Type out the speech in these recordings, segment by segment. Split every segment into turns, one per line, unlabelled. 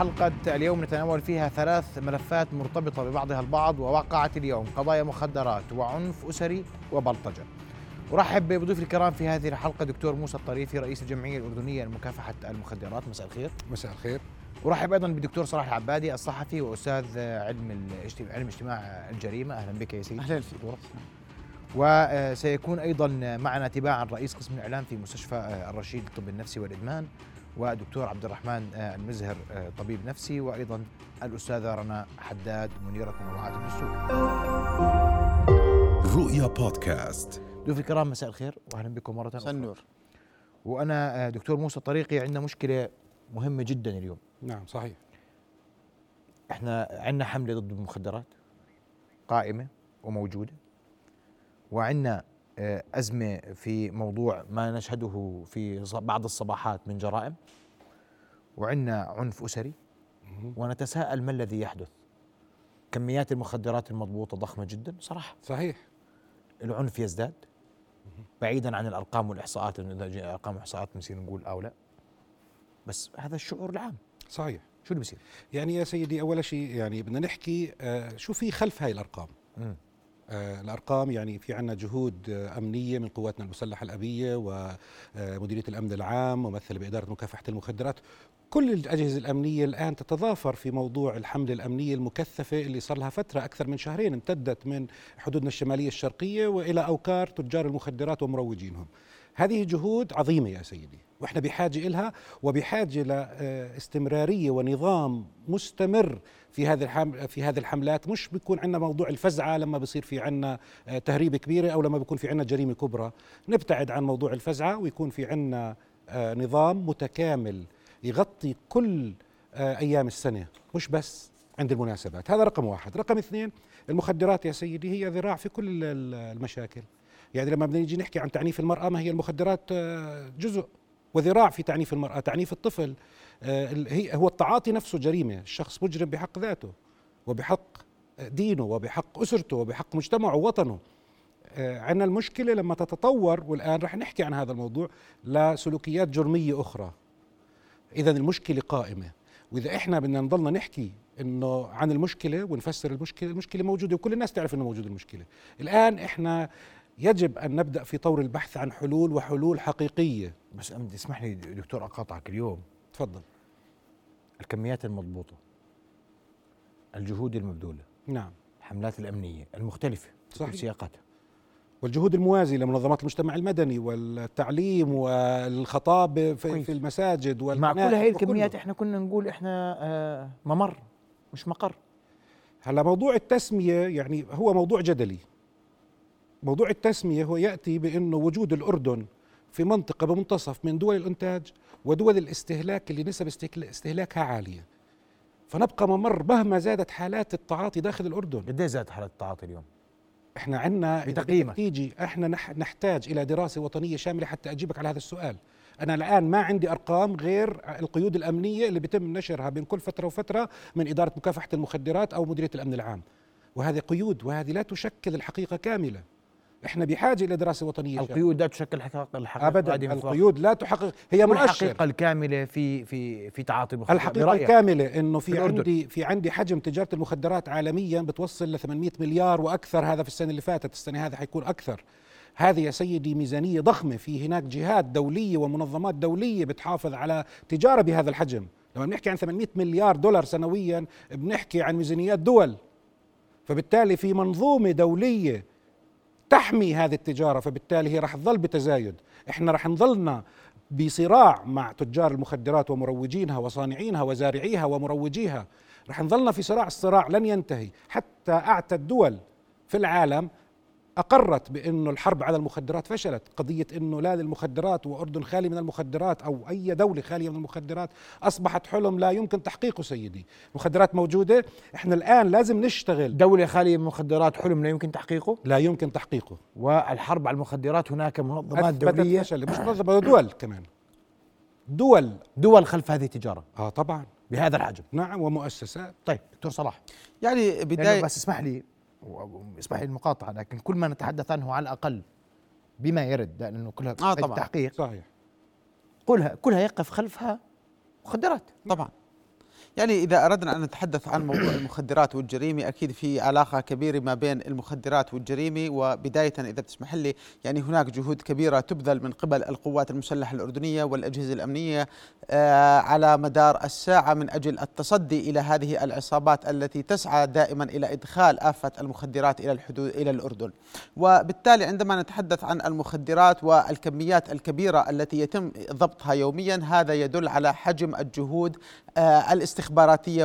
حلقة اليوم نتناول فيها ثلاث ملفات مرتبطة ببعضها البعض ووقعت اليوم قضايا مخدرات وعنف أسري وبلطجة. أرحب بضيوف الكرام في هذه الحلقة دكتور موسى الطريفي رئيس الجمعية الأردنية لمكافحة المخدرات. مساء الخير.
مساء الخير.
أرحب أيضا بالدكتور صلاح العبادي الصحفي وأستاذ علم الاجتماع علم اجتماع الجريمة. أهلا بك يا سيدي.
أهلا فيك.
وسيكون أيضا معنا تباعا رئيس قسم الإعلام في مستشفى الرشيد للطب النفسي والإدمان. ودكتور عبد الرحمن المزهر طبيب نفسي وأيضا الأستاذة رنا حداد منيره منوعات الدستور.
رؤيا بودكاست
ضيوف الكرام مساء الخير واهلا بكم مرة
أخرى. النور
وأنا دكتور موسى الطريقي عندنا مشكلة مهمة جدا اليوم.
نعم صحيح.
إحنا عندنا حملة ضد المخدرات قائمة وموجودة وعندنا أزمة في موضوع ما نشهده في بعض الصباحات من جرائم وعندنا عنف أسري ونتساءل ما الذي يحدث. كميات المخدرات المضبوطة ضخمة جدا صراحة.
صحيح.
العنف يزداد. بعيدا عن الأرقام والإحصاءات الأرقام والإحصاءات بنصير نقول أو لا. بس هذا الشعور العام.
صحيح.
شو اللي بيصير؟
يعني يا سيدي أول شيء يعني بدنا نحكي آه شو في خلف هاي الأرقام؟
م.
آه الأرقام يعني في عندنا جهود آه أمنية من قواتنا المسلحة الأبية ومديريه الأمن العام ممثله بإدارة مكافحة المخدرات. كل الأجهزة الأمنية الآن تتضافر في موضوع الحملة الأمنية المكثفة اللي صار لها فترة أكثر من شهرين امتدت من حدودنا الشمالية الشرقية وإلى أوكار تجار المخدرات ومروجينهم. هذه جهود عظيمة يا سيدي وإحنا بحاجة لها وبحاجة لاستمراريه ونظام مستمر في هذه في هذه الحملات مش بيكون عندنا موضوع الفزعة لما بصير في عندنا تهريب كبيرة أو لما بيكون في عندنا جريمة كبرى. نبتعد عن موضوع الفزعة ويكون في عندنا نظام متكامل يغطي كل أيام السنة مش بس عند المناسبات. هذا رقم واحد. رقم اثنين المخدرات يا سيدي هي ذراع في كل المشاكل. يعني لما بدنا نيجي نحكي عن تعنيف المرأة ما هي المخدرات جزء. وذراع في تعنيف المرأة تعنيف الطفل. هي هو التعاطي نفسه جريمة الشخص مجرم بحق ذاته وبحق دينه وبحق أسرته وبحق مجتمعه ووطنه. عندنا المشكلة لما تتطور والآن رح نحكي عن هذا الموضوع لسلوكيات جرمية أخرى. إذا المشكلة قائمة. وإذا إحنا بدنا نضلنا نحكي إنه عن المشكلة ونفسر المشكلة المشكلة موجودة وكل الناس تعرف إنه موجوده المشكلة. الآن إحنا يجب أن نبدأ في طور البحث عن حلول وحلول حقيقية.
بس اسمح لي دكتور أقاطعك اليوم.
تفضل.
الكميات المضبوطة الجهود المبذولة
نعم.
الحملات الأمنية المختلفة
صحيح.
في سياقاتها.
والجهود الموازية لمنظمات المجتمع المدني والتعليم والخطابه في, في المساجد
مع كل هذه الكميات إحنا كنا نقول إحنا آه ممر مش مقر.
هلا موضوع التسمية يعني هو موضوع جدلي. موضوع التسمية هو يأتي بأنه وجود الأردن في منطقة بمنتصف من دول الإنتاج ودول الاستهلاك اللي نسب استهلاكها عالية. فنبقى ممر مهما زادت حالات التعاطي داخل الأردن.
قد زادت حالات التعاطي اليوم؟
إحنا عندنا
بتقييمك.
تيجي إحنا نحتاج إلى دراسة وطنية شاملة حتى أجيبك على هذا السؤال. أنا الآن ما عندي أرقام غير القيود الأمنية اللي بيتم نشرها بين كل فترة وفترة من إدارة مكافحة المخدرات أو مديرية الأمن العام. وهذه قيود وهذه لا تشكل الحقيقة كاملة. إحنا بحاجة إلى دراسة وطنية
القيود لا تشكل الحقيقة الحقيقة
ابدا القيود لا تحقق هي مؤشر
الحقيقة الكاملة في في في تعاطي المخدرات
الحقيقة برأيك. الكاملة إنه في, في عندي في عندي حجم تجارة المخدرات عالميا بتوصل ل 800 مليار وأكثر هذا في السنة اللي فاتت. السنة هذه حيكون أكثر. هذه يا سيدي ميزانية ضخمة. في هناك جهات دولية ومنظمات دولية بتحافظ على تجارة بهذا الحجم. لما بنحكي عن 800 مليار دولار سنويا بنحكي عن ميزانيات دول. فبالتالي في منظومة دولية تحمي هذه التجارة فبالتالي هي رح تظل بتزايد. إحنا رح نظلنا بصراع مع تجار المخدرات ومروجينها وصانعينها وزارعيها ومروجيها. رح نظلنا في صراع الصراع لن ينتهي. حتى أعتى الدول في العالم أقرت بأنه الحرب على المخدرات فشلت. قضية أنه لا للمخدرات وأردن خالي من المخدرات أو أي دولة خالية من المخدرات أصبحت حلم لا يمكن تحقيقه سيدي. مخدرات موجودة. إحنا الآن لازم نشتغل.
دولة خالية من المخدرات حلم لا يمكن تحقيقه؟
لا يمكن تحقيقه.
والحرب على المخدرات هناك منظمات دولية؟
فشل. مش منظمة دول كمان. دول.
دول خلف هذه التجارة؟
آه طبعا.
بهذا الحجم؟
نعم ومؤسسات.
طيب دكتور صلاح.
يعني بداية
بس اسمح لي اسمح لي المقاطعة لكن كل ما نتحدث عنه على الأقل بما يرد لأنه كلها
آه طبعاً.
تحقيق.
صحيح.
كلها كلها يقف خلفها مخدرات.
طبعا. يعني إذا أردنا أن نتحدث عن موضوع المخدرات والجريمة أكيد في علاقة كبيرة ما بين المخدرات والجريمة وبداية إذا بتسمح لي يعني هناك جهود كبيرة تبذل من قبل القوات المسلحة الأردنية والأجهزة الأمنية آه، على مدار الساعة من أجل التصدي إلى هذه العصابات التي تسعى دائما إلى إدخال آفة المخدرات إلى الحدود إلى الأردن. وبالتالي عندما نتحدث عن المخدرات والكميات الكبيرة التي يتم ضبطها يوميا هذا يدل على حجم الجهود آه، الاستخباراتية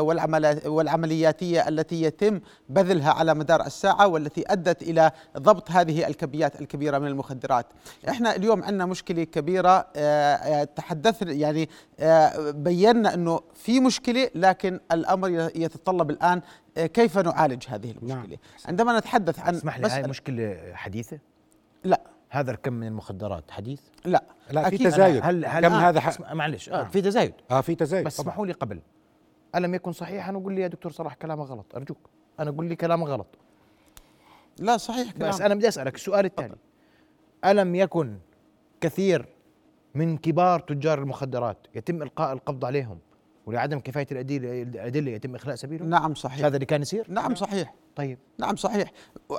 والعملياتية التي يتم بذلها على مدار الساعة والتي أدت إلى ضبط هذه الكميات الكبيرة من المخدرات إحنا اليوم عندنا مشكلة كبيرة آه، آه، تحدثنا يعني بينا أنه في مشكلة لكن الأمر يتطلب الآن كيف نعالج هذه المشكلة نعم. عندما نتحدث عن
اسمح لي هاي مشكلة حديثة؟
لا
هذا الكم من المخدرات حديث؟
لا
لا في تزايد
هل هل كم آه هذا. معلش آه, آه في تزايد
آه في تزايد
بس اسمحوا لي قبل ألم يكن صحيحا؟ وقول لي يا دكتور صلاح كلامك غلط. أرجوك. أنا قول لي كلامك غلط.
لا صحيح
كلام. بس أنا بدي أسألك السؤال التالي ألم يكن كثير من كبار تجار المخدرات يتم إلقاء القبض عليهم ولعدم كفاية الادله يتم إخلاء سبيلهم؟
نعم صحيح.
هذا اللي كان يصير؟
نعم صحيح.
طيب.
نعم صحيح.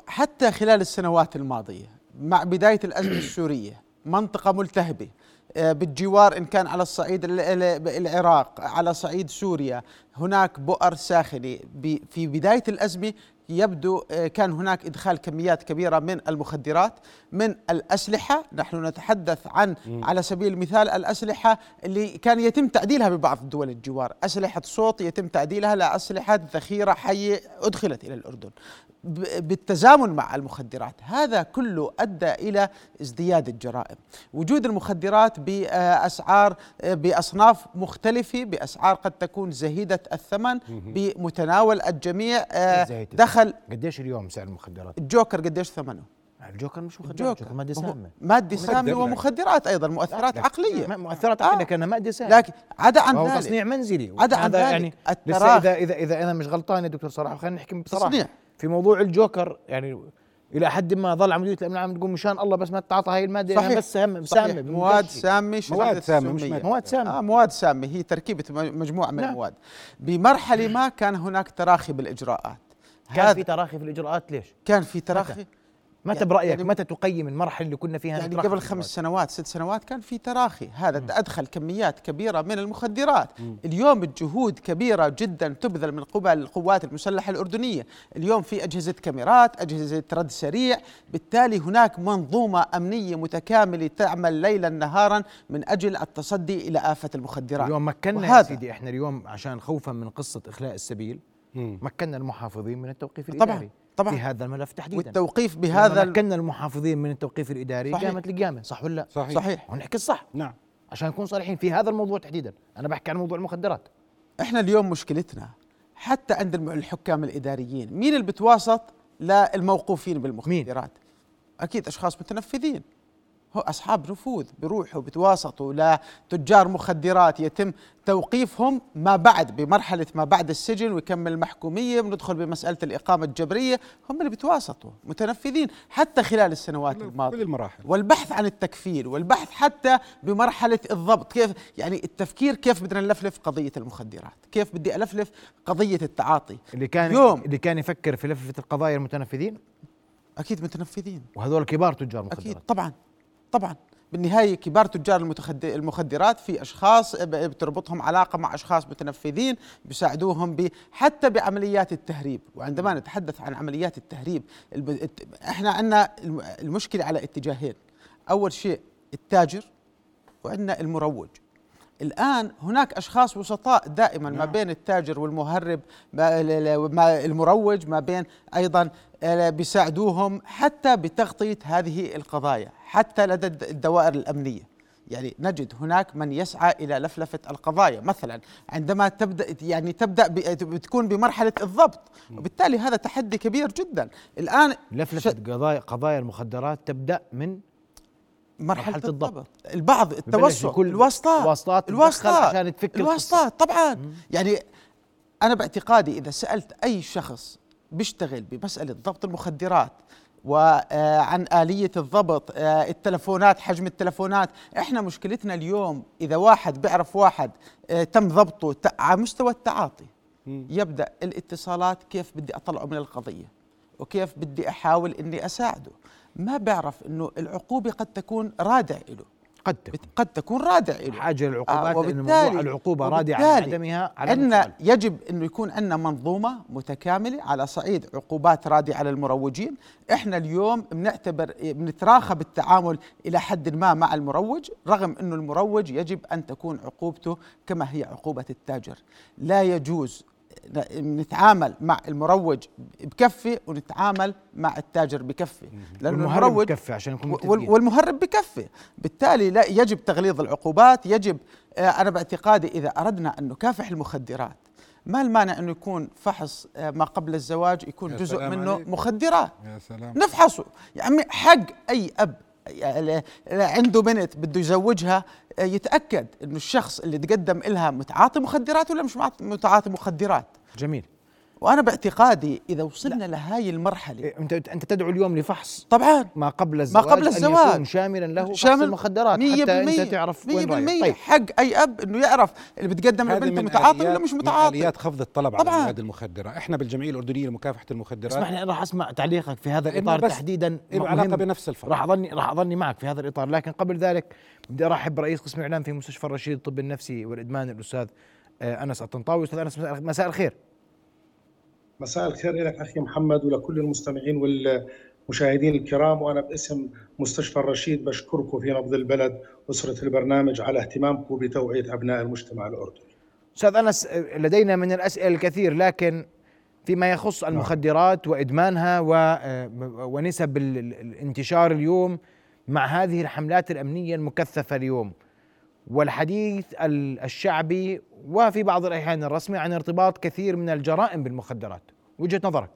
حتى خلال السنوات الماضية مع بداية الأزمة السورية منطقة ملتهبة آه، بالجوار إن كان على الصعيد العراق على صعيد سوريا. هناك بؤر ساخنه في بداية الأزمة يبدو آه، كان هناك إدخال كميات كبيرة من المخدرات من الأسلحة. نحن نتحدث عن. على سبيل المثال الأسلحة اللي كان يتم تعديلها ببعض دول الجوار. أسلحة صوت يتم تعديلها لأسلحة ذخيرة حية أدخلت إلى الأردن. بالتزامن مع المخدرات. هذا كله أدى إلى ازدياد الجرائم. وجود المخدرات بأسعار بأصناف مختلفة بأسعار قد تكون زهيدة الثمن بمتناول الجميع
آه، دخل قديش اليوم سعر المخدرات؟
الجوكر قديش ثمنه؟
الجوكر مش مخدرات الجوكر.
مادة سامة. مادة سامة ومخدرات أيضا مؤثرات عقلية.
مؤثرات عقلية آه. لكنها مادة سامة.
لكن عدا عن
ذلك. تصنيع منزلي.
عدا عن ذلك.
يعني لسه إذا إذا إذا أنا مش غلطان يا دكتور صراحة خلينا نحكي بصراحة. تصنيع. في موضوع الجوكر يعني إلى حد ما ظل عمليه الامن العام تقول مشان الله بس ما تتعاطى هاي المادة
صحيح
يعني بس سامه سامه
مواد سامة
مواد سامة
مش
مواد سامة.
آه مواد سامة. هي تركيبة مجموعة من نعم. المواد. بمرحلة ما كان هناك تراخي بالإجراءات.
كان في تراخي في الإجراءات ليش؟
كان في تراخي؟
متى؟ يعني برأيك يعني متى تقيم المرحلة اللي كنا فيها؟
يعني قبل خمس سنوات ست سنوات كان في تراخي. هذا م. أدخل كميات كبيرة من المخدرات. م. اليوم الجهود كبيرة جدا تبذل من قبل القوات المسلحة الأردنية. اليوم في أجهزة كاميرات أجهزة رد سريع. بالتالي هناك منظومة أمنية متكاملة تعمل ليلا نهارا من أجل التصدي إلى آفة المخدرات.
اليوم مكنا يا سيدي إحنا اليوم عشان خوفا من قصة إخلاء السبيل م. مكنا المحافظين من التوقيف الإداري.
طبعا طبعا.
في هذا الملف تحديدا.
والتوقيف بهذا
مكنا المحافظين من التوقيف الإداري صحيح. قامت القيامة صح ولا لا؟
صحيح. صحيح.
ونحكي الصح.
نعم.
عشان نكون صريحين في هذا الموضوع تحديدا. أنا بحكي عن موضوع المخدرات.
إحنا اليوم مشكلتنا حتى عند الحكام الإداريين مين اللي بتواسط للموقوفين بالمخدرات مين؟ أكيد أشخاص متنفذين. هو أصحاب نفوذ بيروحوا بتواصطوا لتجار مخدرات يتم توقيفهم ما بعد بمرحلة ما بعد السجن ويكمل المحكومية بندخل بمسألة الإقامة الجبرية. هم اللي بتواصطوا متنفذين حتى خلال السنوات الماضية.
كل المراحل.
والبحث عن التكفير والبحث حتى بمرحلة الضبط كيف يعني التفكير كيف بدنا نلفلف قضية المخدرات كيف بدي ألفلف قضية التعاطي.
اللي كان يوم اللي كان يفكر في لفة القضايا المتنفذين؟
أكيد متنفذين.
وهذول كبار تجار مخدرات.
أكيد طبعا. طبعا بالنهاية كبار تجار المخدرات في أشخاص بتربطهم علاقة مع أشخاص متنفذين بيساعدوهم حتى بعمليات التهريب. وعندما نتحدث عن عمليات التهريب إحنا عندنا المشكلة على اتجاهين. أول شيء التاجر وعندنا المروج. الآن هناك أشخاص وسطاء دائما ما نعم. بين التاجر والمهرب ما المروج ما بين أيضا بيساعدوهم حتى بتغطية هذه القضايا حتى لدى الدوائر الأمنية. يعني نجد هناك من يسعى إلى لفلفة القضايا. مثلا عندما تبدأ يعني تبدأ بتكون بمرحلة الضبط. وبالتالي هذا تحدي كبير جدا. الآن
لفلفة قضايا قضايا المخدرات تبدأ من
مرحلة, مرحلة الضبط. البعض التوسع. الواسطات.
الواسطات الواسطات. عشان تفك
الواسطات طبعا. مم. يعني أنا باعتقادي إذا سألت أي شخص بيشتغل بمسألة ضبط المخدرات وعن آلية الضبط آه، التلفونات حجم التلفونات. إحنا مشكلتنا اليوم إذا واحد بيعرف واحد آه، تم ضبطه على مستوى التعاطي. يبدأ الاتصالات كيف بدي أطلعه من القضية وكيف بدي أحاول أني أساعده. ما بعرف أنه العقوبة قد تكون رادع له
قد تكون.
قد تكون رادع له
حاجة للعقوبات
آه، وبالتالي-
موضوع العقوبة رادع عن عدمها على
عندنا يجب إنه يكون عندنا منظومة متكاملة على صعيد عقوبات رادعة للمروجين، إحنا اليوم بنعتبر بنتراخى بالتعامل إلى حد ما مع المروج، رغم إنه المروج يجب أن تكون عقوبته كما هي عقوبة التاجر، لا يجوز نتعامل مع المروج بكفه ونتعامل مع التاجر بكفه
لأنه
المروج
بكفي عشان متفقين.
والمهرب بكفه بالتالي لا يجب تغليظ العقوبات يجب آه، أنا باعتقادي إذا أردنا أن نكافح المخدرات ما المانع أنه يكون فحص آه، ما قبل الزواج يكون جزء منه
عليك.
مخدرات.
يا سلام.
نفحصه. يعني حق أي أب يعني عنده بنت بده يزوجها يتأكد أنه الشخص اللي تقدم لها متعاطي مخدرات ولا مش متعاطي مخدرات؟
جميل.
وأنا باعتقادي إذا وصلنا لهاي المرحلة
إيه، انت أنت تدعو اليوم لفحص.
طبعا.
ما قبل الزواج
قبل
أن
الزواج.
يكون شاملا له فحص
شامل
المخدرات حتى أنت تعرف وين رايح.
100%
طيب.
حق أي أب إنه يعرف اللي بتقدم لبنته
من
متعاطي ولا مش
من
متعاطي.
آليات خفض الطلب على
طبعاً.
المواد المخدرة. إحنا بالجمعية الأردنية لمكافحة المخدرات.
اسمح راح أسمع تعليقك في هذا الإطار
بس
تحديدا.
علاقة بنفس الفرق
راح اظني راح أظني معك في هذا الإطار. لكن قبل ذلك بدي أرحب برئيس قسم الاعلام في مستشفى الرشيد الطب النفسي والإدمان الأستاذ آه، أنس الطنطاوي. أستاذ أنس مساء الخير.
مساء الخير لك أخي محمد ولكل المستمعين والمشاهدين الكرام وأنا باسم مستشفى الرشيد بشكركم في نبض البلد اسره البرنامج على اهتمامكم بتوعية أبناء المجتمع
الأردني. أستاذ أنس لدينا من الأسئلة الكثير لكن فيما يخص المخدرات وإدمانها ونسب ال- ال- الانتشار اليوم مع هذه الحملات الأمنية المكثفة اليوم والحديث ال- الشعبي وفي بعض الأحيان الرسمي عن ارتباط كثير من الجرائم بالمخدرات. وجهة نظرك؟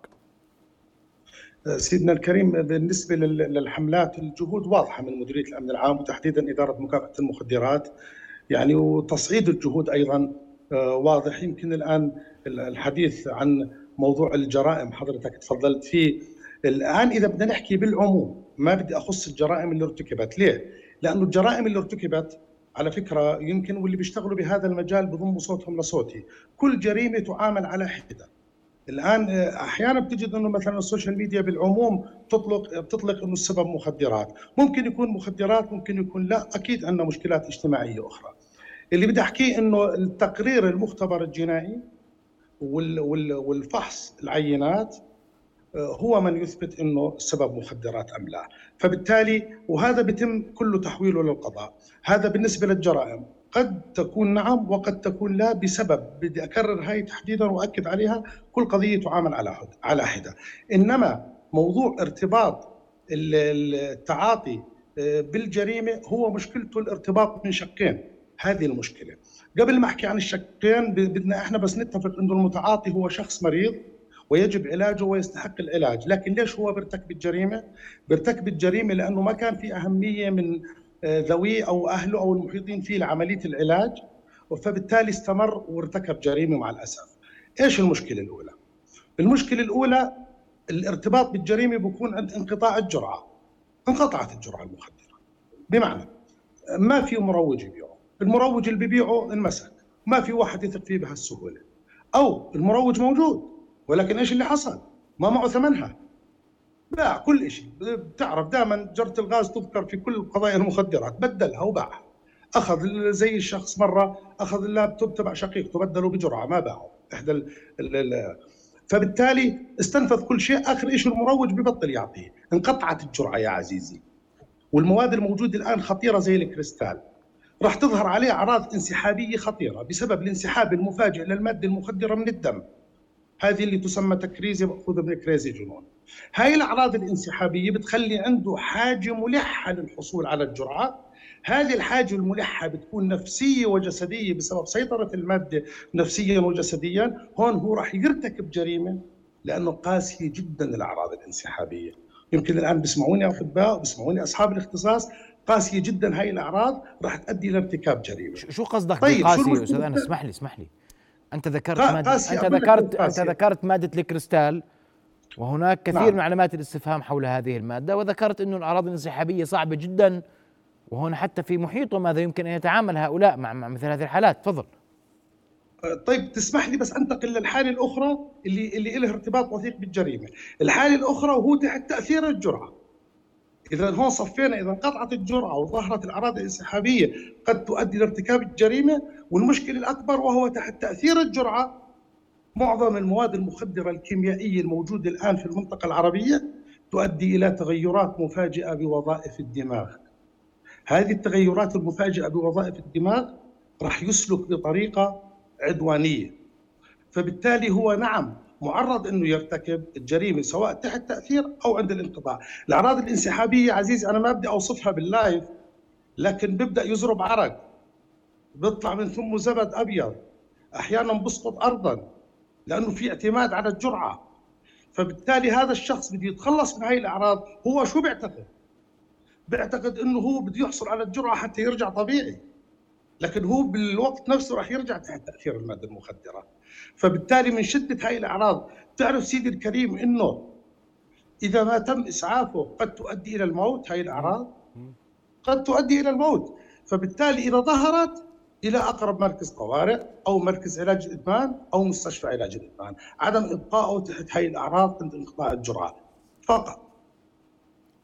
سيدنا الكريم بالنسبة لل- للحملات الجهود واضحة من مديرية الأمن العام وتحديدا إدارة مكافحة المخدرات. يعني وتصعيد الجهود أيضا آه، واضح. يمكن الآن الحديث عن موضوع الجرائم حضرتك تفضلت فيه. الآن إذا بدنا نحكي بالعموم ما بدي أخص الجرائم اللي ارتكبت. ليه؟ لأنه الجرائم اللي ارتكبت على فكرة يمكن واللي بيشتغلوا بهذا المجال بضموا صوتهم لصوتي. كل جريمة تعامل على حدة. الآن آه، أحيانا بتجد إنه مثلا السوشيال ميديا بالعموم تطلق بتطلق إنه السبب مخدرات، ممكن يكون مخدرات ممكن يكون لا، أكيد عندنا مشكلات اجتماعية أخرى. اللي بدي أحكيه إنه التقرير المختبر الجنائي وال- وال- والفحص العينات هو من يثبت إنه السبب مخدرات أم لا، فبالتالي وهذا بيتم كله تحويله للقضاء، هذا بالنسبة للجرائم، قد تكون نعم وقد تكون لا بسبب. بدي أكرر هاي تحديدا واكد عليها. كل قضية تعامل على على حدة. إنما موضوع ارتباط ال- ال- التعاطي آه، بالجريمة هو مشكلته الارتباط من شقين. هذه المشكلة. قبل ما أحكي عن الشقين بدنا إحنا بس نتفق إنه المتعاطي هو شخص مريض. ويجب علاجه ويستحق العلاج لكن ليش هو بيرتكب الجريمة بيرتكب الجريمة لأنه ما كان في أهمية من آه، ذويه أو أهله أو المحيطين فيه لعملية العلاج فبالتالي استمر وارتكب جريمة مع الأسف. إيش المشكلة الأولى؟ المشكلة الأولى الارتباط بالجريمة بيكون عند انقطاع الجرعة. انقطعت الجرعة المخدرة. بمعنى ما في مروج يبيعه، المروج اللي بيبيعه انمسك، ما في واحد يثق فيه بهالسهولة. أو المروج موجود ولكن إيش اللي حصل؟ ما معه ثمنها. باع كل شيء، بتعرف دائما جرة الغاز تذكر في كل قضايا المخدرات، بدلها وباعها. أخذ زي الشخص مرة أخذ اللابتوب تبع شقيقته بدله بجرعة ما باعه إحدى ال ال ال فبالتالي استنفذ كل شيء. آخر شيء المروج ببطل يعطيه. انقطعت الجرعة يا عزيزي. والمواد الموجودة الآن خطيرة زي الكريستال. راح تظهر عليه أعراض انسحابية خطيرة بسبب الانسحاب المفاجئ للمادة المخدرة من الدم. هذه اللي تسمى تكريزي ماخوذه من كريزي جنون. هاي الأعراض الانسحابية بتخلي عنده حاجة ملحة للحصول على الجرعة. هذه الحاجة الملحة بتكون نفسية وجسدية بسبب سيطرة المادة نفسيا وجسديا. هون هو راح يرتكب جريمة لأنه قاسية جدا الأعراض الانسحابية. يمكن الآن بيسمعوني أطباء وبيسمعوني أصحاب الاختصاص قاسية جدا هاي الأعراض راح تؤدي إلى ارتكاب جريمة.
ش- شو قصدك
طيب، شو
بالقاسي يا
المشكلة؟
أستاذ أنس اسمح لي اسمح لي. أنت ذكرت ماده
أنت
ذكرت
أنت.
ذكرت مادة الكريستال وهناك كثير
نعم.
من علامات الاستفهام حول هذه المادة وذكرت أنه الأعراض الانسحابية صعبة جدا وهنا حتى في محيطه ماذا يمكن أن يتعامل هؤلاء مع, مع مثل هذه الحالات تفضل
طيب تسمح لي بس أنتقل للحالة الأخرى اللي اللي لها ارتباط وثيق بالجريمة، الحالة الأخرى وهو تحت تأثير الجرعة. إذا هون صفينا إذا انقطعت الجرعه وظهرت الاعراض الانسحابية قد تؤدي لارتكاب الجريمة والمشكلة الأكبر وهو تحت تأثير الجرعه معظم المواد المخدرة الكيميائية الموجودة الآن في المنطقة العربية تؤدي إلى تغيرات مفاجئة بوظائف الدماغ. هذه التغيرات المفاجئة بوظائف الدماغ راح يسلك بطريقة عدوانية. فبالتالي هو نعم معرض إنه يرتكب الجريمة سواء تحت تأثير أو عند الانقطاع، الأعراض الانسحابية عزيزي أنا ما بدي أوصفها باللايف لكن بيبدا يزرب عرق بيطلع من ثمه زبد أبيض أحيانا بسقط ارضا لأنه في اعتماد على الجرعة. فبالتالي هذا الشخص بده يتخلص من هاي الأعراض هو شو بيعتقد؟ بيعتقد إنه هو بده يحصل على الجرعة حتى يرجع طبيعي. لكن هو بالوقت نفسه راح يرجع تحت تأثير المادة المخدرة. فبالتالي من شدة هاي الأعراض تعرف سيدي الكريم إنه إذا ما تم إسعافه قد تؤدي إلى الموت هاي الأعراض؟ قد تؤدي إلى الموت. فبالتالي إذا ظهرت إلى أقرب مركز طوارئ أو مركز علاج الإدمان أو مستشفى علاج الإدمان. عدم ابقائه تحت هاي الأعراض عند انقطاع الجرعة. فقط.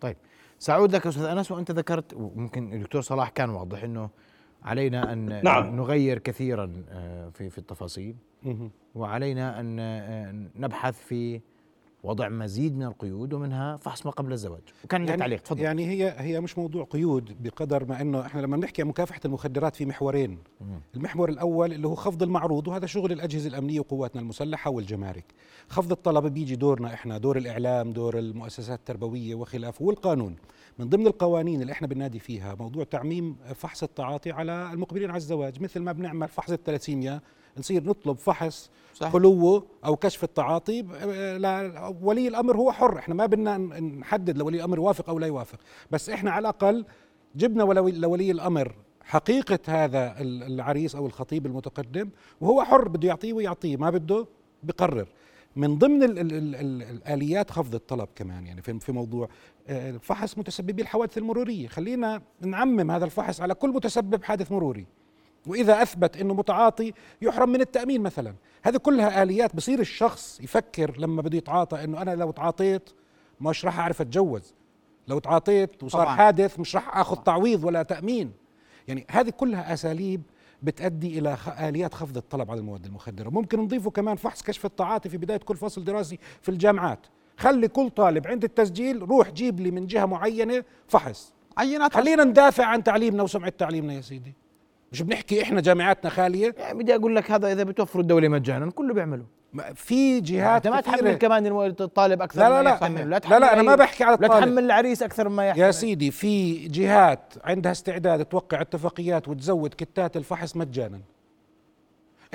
طيب. سأعود لك أستاذ أنس وأنت ذكرت وممكن الدكتور صلاح كان واضح أنه علينا أن
نعم.
نغير كثيرا آه، في في التفاصيل. وعلينا أن آه، نبحث في وضع مزيد من القيود ومنها فحص ما قبل الزواج وكان لك تعليق تفضل
يعني هي هي مش موضوع قيود بقدر ما إنه إحنا لما بنحكي عن مكافحة المخدرات في محورين
مم.
المحور الأول اللي هو خفض المعروض وهذا شغل الأجهزة الأمنية وقواتنا المسلحة والجمارك خفض الطلب بيجي دورنا إحنا دور الإعلام دور المؤسسات التربوية وخلافه والقانون من ضمن القوانين اللي إحنا بننادي فيها موضوع تعميم فحص التعاطي على المقبلين على الزواج مثل ما بنعمل فحص الثلاثيميا نصير نطلب فحص
صح.
خلوه أو كشف التعاطي ولي الأمر هو حر إحنا ما بدنا نحدد لولي الأمر يوافق أو لا يوافق بس إحنا على الأقل جبنا لولي الأمر حقيقة هذا ال- العريس أو الخطيب المتقدم وهو حر بده يعطيه ويعطيه ما بده بقرر من ضمن ال ال ال ال الآليات خفض الطلب كمان يعني في موضوع فحص متسببي الحوادث المرورية. خلينا نعمم هذا الفحص على كل متسبب حادث مروري. وإذا أثبت إنه متعاطي يحرم من التأمين مثلا. هذه كلها آليات. بصير الشخص يفكر لما بده يتعاطى إنه أنا لو تعاطيت مش راح أعرف أتجوز. لو تعاطيت وصار
طبعاً.
حادث مش راح آخذ تعويض ولا تأمين. يعني هذه كلها أساليب بتؤدي إلى آليات خفض الطلب على المواد المخدرة. ممكن نضيفه كمان فحص كشف التعاطي في بداية كل فصل دراسي في الجامعات. خلي كل طالب عند التسجيل روح جيب لي من جهة معينة فحص.
عينات
خلينا ندافع عن تعليمنا وسمعة تعليمنا يا سيدي. مش بنحكي إحنا جامعاتنا خالية؟
يعني بدي أقول لك هذا إذا بتوفر الدولة مجانا كله بيعمله
في جهات
أنت ما. تحمل كمان الطالب أكثر
لا لا
ما
لا.
يحتمل
لا
تحمل
لا، أنا ما بحكي على
لا
الطالب.
تحمل العريس أكثر ما يحتمل
يا سيدي في جهات عندها استعداد توقع اتفاقيات وتزود كتات الفحص مجانا.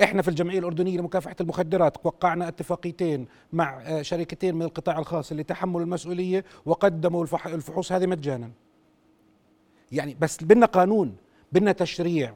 إحنا في الجمعية الأردنية لمكافحة المخدرات وقعنا اتفاقيتين مع آه، شركتين من القطاع الخاص اللي تحملوا المسؤولية وقدموا الفح- الفحوص هذه مجانا. يعني بس بدنا قانون بدنا تشريع.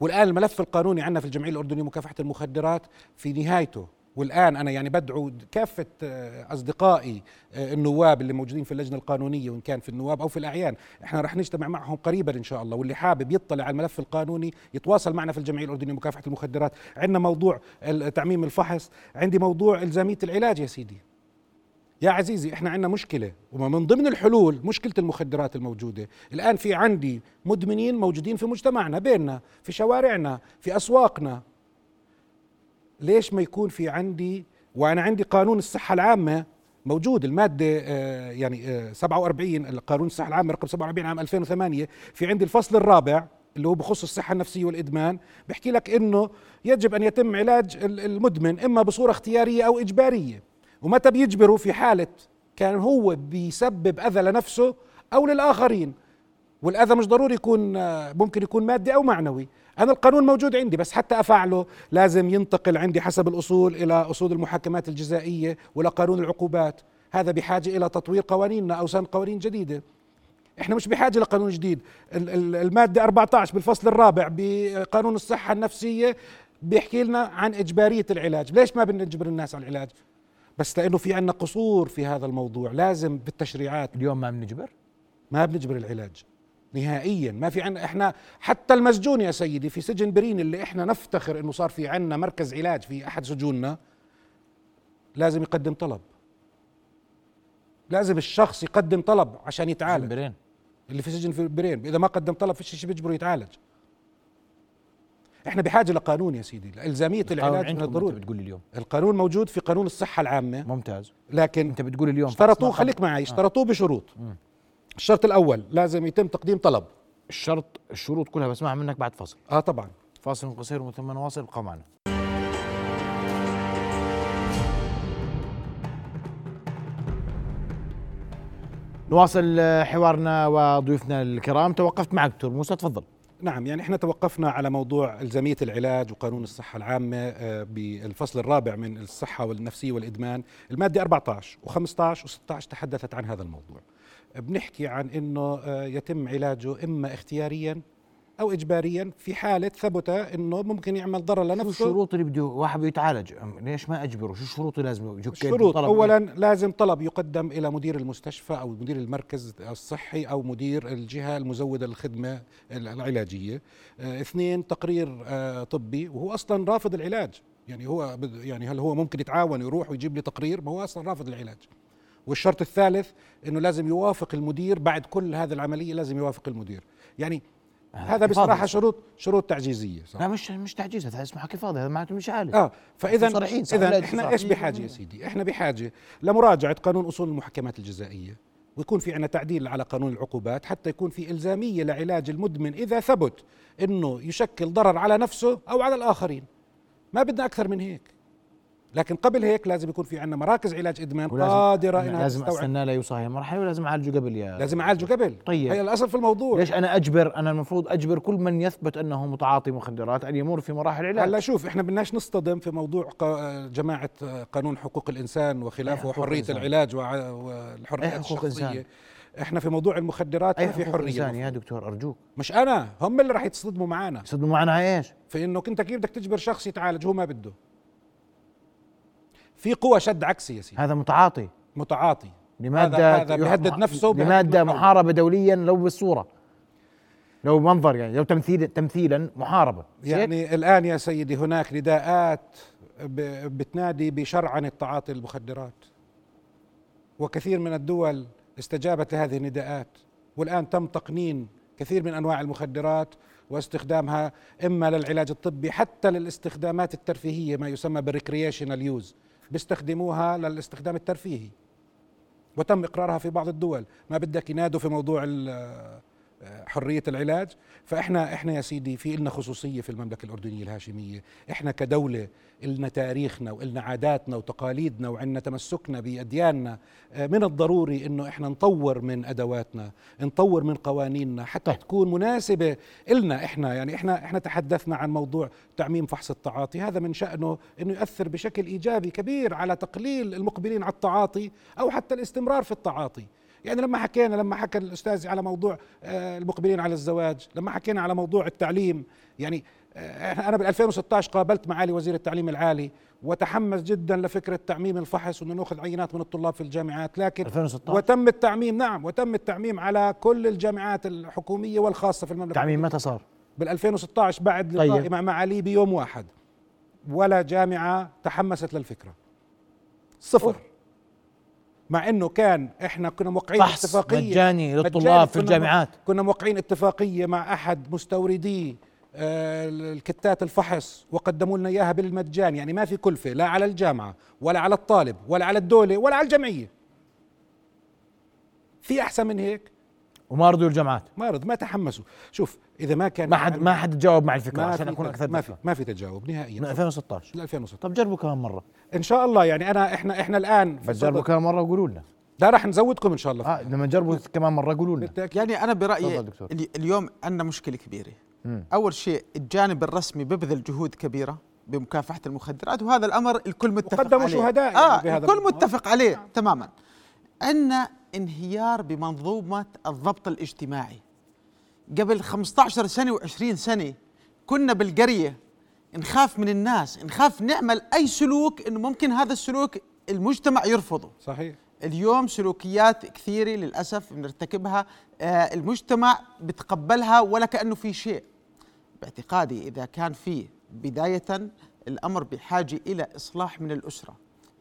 والآن الملف القانوني عندنا في الجمعية الأردنية لمكافحة المخدرات في نهايته. والآن أنا يعني بدعو كافة آه، أصدقائي آه، النواب اللي موجودين في اللجنة القانونية وإن كان في النواب أو في الأعيان. إحنا رح نجتمع معهم قريبا إن شاء الله. واللي حابب يطلع على الملف القانوني يتواصل معنا في الجمعية الأردنية لمكافحة المخدرات. عندنا موضوع تعميم الفحص. عندي موضوع إلزامية العلاج يا سيدي. يا عزيزي إحنا عندنا مشكلة ومن ضمن الحلول مشكلة المخدرات الموجودة. الآن في عندي مدمنين موجودين في مجتمعنا بيننا في شوارعنا في أسواقنا. ليش ما يكون في عندي وأنا عندي قانون الصحة العامة موجود المادة آه، يعني آه، 47 القانون الصحة العامة رقم 47 عام 2008 في عندي الفصل الرابع اللي هو بخص الصحة النفسية والإدمان. بيحكي لك إنه يجب أن يتم علاج ال- المدمن إما بصورة اختيارية أو إجبارية. ومتى بيجبره؟ في حالة كان هو بيسبب أذى لنفسه أو للآخرين. والأذى مش ضروري يكون آه، ممكن يكون مادي أو معنوي. أنا القانون موجود عندي بس حتى أفعله لازم ينتقل عندي حسب الأصول إلى أصول المحاكمات الجزائية والى قانون العقوبات. هذا بحاجة إلى تطوير قوانيننا أو سن قوانين جديدة. إحنا مش بحاجة لقانون جديد. ال- ال- المادة 14 بالفصل الرابع بقانون الصحة النفسية بيحكي لنا عن إجبارية العلاج. ليش ما بنجبر الناس على العلاج؟ بس لأنه في عندنا قصور في هذا الموضوع. لازم بالتشريعات.
اليوم ما بنجبر؟
ما بنجبر العلاج. نهائيا. ما في عنا إحنا حتى المسجون يا سيدي في سجن برين اللي إحنا نفتخر إنه صار في عنا مركز علاج في أحد سجوننا لازم يقدم طلب. لازم الشخص يقدم طلب عشان يتعالج.
جنبرين
اللي في سجن في برين إذا ما قدم طلب فيش شيء بيجبره يتعالج. إحنا بحاجة لقانون يا سيدي الزاميه العلاج من الضروري.
بتقول لي اليوم.
القانون موجود في قانون الصحة العامة.
ممتاز.
لكن
أنت بتقول اليوم.
اشترطوه خليك معي
آه.
اشترطوه بشروط. الشرط الأول لازم يتم تقديم طلب.
الشرط الشروط كلها بسمعها منك بعد فصل
آه طبعا.
فاصل قصير ثم نواصل ابقى معنا. نواصل حوارنا وضيوفنا الكرام. توقفت معك دكتور موسى تفضل.
نعم يعني إحنا توقفنا على موضوع الزاميه العلاج وقانون الصحة العامة آه، بالفصل الرابع من الصحة والنفسية والإدمان المادة 14 و15 و16 تحدثت عن هذا الموضوع. بنحكي عن إنه آه، يتم علاجه إما اختياريا أو اجباريا في حالة ثبت إنه ممكن يعمل ضرر
شو
لنفسه.
الشروط اللي بده واحد بده يتعالج؟ ليش ما أجبره؟ شو الشروط اللي لازم
الشروط اولا لازم طلب يقدم إلى مدير المستشفى أو مدير المركز الصحي أو مدير الجهة المزودة للخدمة العلاجية. آه، اثنين تقرير آه، طبي وهو أصلا رافض العلاج. يعني هو يعني هل هو ممكن يتعاون يروح ويجيب لي تقرير؟ ما هو أصلا رافض العلاج. والشرط الثالث إنه لازم يوافق المدير بعد كل هذه العملية لازم يوافق المدير. يعني هذا
بصراحة.
شروط شروط تعجيزية صح؟
لا مش مش تعجيز هذا اسمه حكي فاضي هذا معناته مش عالج
آه
فإذا
إذا
إحنا.
إيش بحاجة يا سيدي؟ إحنا بحاجة لمراجعة قانون أصول المحكمات الجزائية. ويكون في عندنا تعديل على قانون العقوبات حتى يكون في إلزامية لعلاج المدمن إذا ثبت إنه يشكل ضرر على نفسه أو على الآخرين. ما بدنا أكثر من هيك. لكن قبل هيك لازم يكون في عندنا مراكز علاج إدمان قادرة إنها
لازم
تستوعب
أستنى لا يوصل هي المرحله ولازم أعالجه قبل يا
لازم أعالجه قبل
طيب.
هي الأصل في الموضوع
ليش أنا أجبر أنا المفروض أجبر كل من يثبت أنه متعاطي مخدرات أن يمر في مراحل علاج
هلا شوف إحنا بدناش نصطدم في موضوع جماعة قانون حقوق الإنسان وخلافه
أي وحرية.
العلاج
أي حقوق
الشخصية
إنسان.
إحنا في موضوع المخدرات ما في
حرية يا. دكتور أرجوك
مش أنا هم اللي راح يتصدموا معنا
صدموا معنا على إيش؟
في إنه انت كيف بدك تجبر شخص يتعالج هو ما بده في قوى شد عكسي يا سيدي.
هذا متعاطي.
متعاطي.
لمادة
هذا, بيهدد نفسه الدولة.
محاربة دوليا لو بالصورة. لو منظر يعني لو تمثيل تمثيلا هيك؟
يعني الآن يا سيدي هناك نداءات بتنادي بشرعنه تعاطي المخدرات. وكثير من الدول استجابت لهذه النداءات. والآن تم تقنين كثير من أنواع المخدرات واستخدامها إما للعلاج الطبي حتى للاستخدامات الترفيهية ما يسمى بال recreational use بيستخدموها للاستخدام الترفيهي. وتم إقرارها في بعض الدول. ما بدك ينادوا في موضوع حرية العلاج. فإحنا إحنا يا سيدي في لنا خصوصية في المملكة الأردنية الهاشمية. إحنا كدولة لنا تاريخنا ولنا عاداتنا وتقاليدنا وعندنا تمسكنا بأدياننا آه، من الضروري إنه إحنا نطور من أدواتنا نطور من قوانيننا حتى
طيب.
تكون مناسبة لنا إحنا. يعني إحنا إحنا تحدثنا عن موضوع تعميم فحص التعاطي. هذا من شأنه إنه يؤثر بشكل إيجابي كبير على تقليل المقبلين على التعاطي أو حتى الاستمرار في التعاطي. يعني لما حكينا لما حكى الأستاذ على موضوع آه، المقبلين على الزواج لما حكينا على موضوع التعليم يعني آه، أنا بال 2016 قابلت معالي وزير التعليم العالي وتحمس جدا لفكرة تعميم الفحص وإنه نأخذ عينات من الطلاب في الجامعات لكن
2016
وتم التعميم نعم وتم التعميم على كل الجامعات الحكومية والخاصة في المملكة
تعميم متى صار؟
بال 2016 بعد لقائي
طيب.
مع معالي بيوم واحد ولا جامعة تحمست للفكرة صفر
أوه.
مع إنه كان إحنا كنا موقعين
فحص
اتفاقية.
مجاني. للطلاب في الجامعات.
كنا موقعين اتفاقية مع أحد مستوردي آه، الكتات الفحص وقدموا لنا إياها بالمجان. يعني ما في كلفة لا على الجامعة ولا على الطالب ولا على الدولة ولا على الجمعية. في أحسن من هيك؟
وما رضوا الجامعات
ما رض ما تحمسوا. شوف إذا ما كان
ما حد ما حد تجاوب مع
الفكرة
عشان
في أكون
أكثر
ما في. ما في تجاوب
من
نهائيا
2016
ل 2016
طب جربوا كمان مرة.
إن شاء الله يعني انا إحنا إحنا الان في
بس جربوا كمان مرة وقولوا لنا.
لا راح نزودكم إن شاء الله.
آه لما تجربوا كمان مرة قولوا لنا.
بالتأكيد.
يعني
أنا
برأيي اليوم عندنا مشكلة كبيرة.
مم.
أول شيء الجانب الرسمي ببذل جهود كبيرة بمكافحة المخدرات وهذا الأمر الكل متفق
وقدموا
عليه.
شهداء يعني
آه
بهذا
الكل. متفق عليه تماما. عندنا انهيار بمنظومة الضبط الاجتماعي. قبل 15 سنة و20 سنة كنا بالقرية نخاف من الناس نخاف نعمل أي سلوك إنه ممكن هذا السلوك المجتمع يرفضه.
صحيح.
اليوم سلوكيات كثيرة للأسف بنرتكبها آه، المجتمع بتقبلها ولا كأنه في شيء. باعتقادي إذا كان في بداية الأمر بحاجة إلى إصلاح من الأسرة.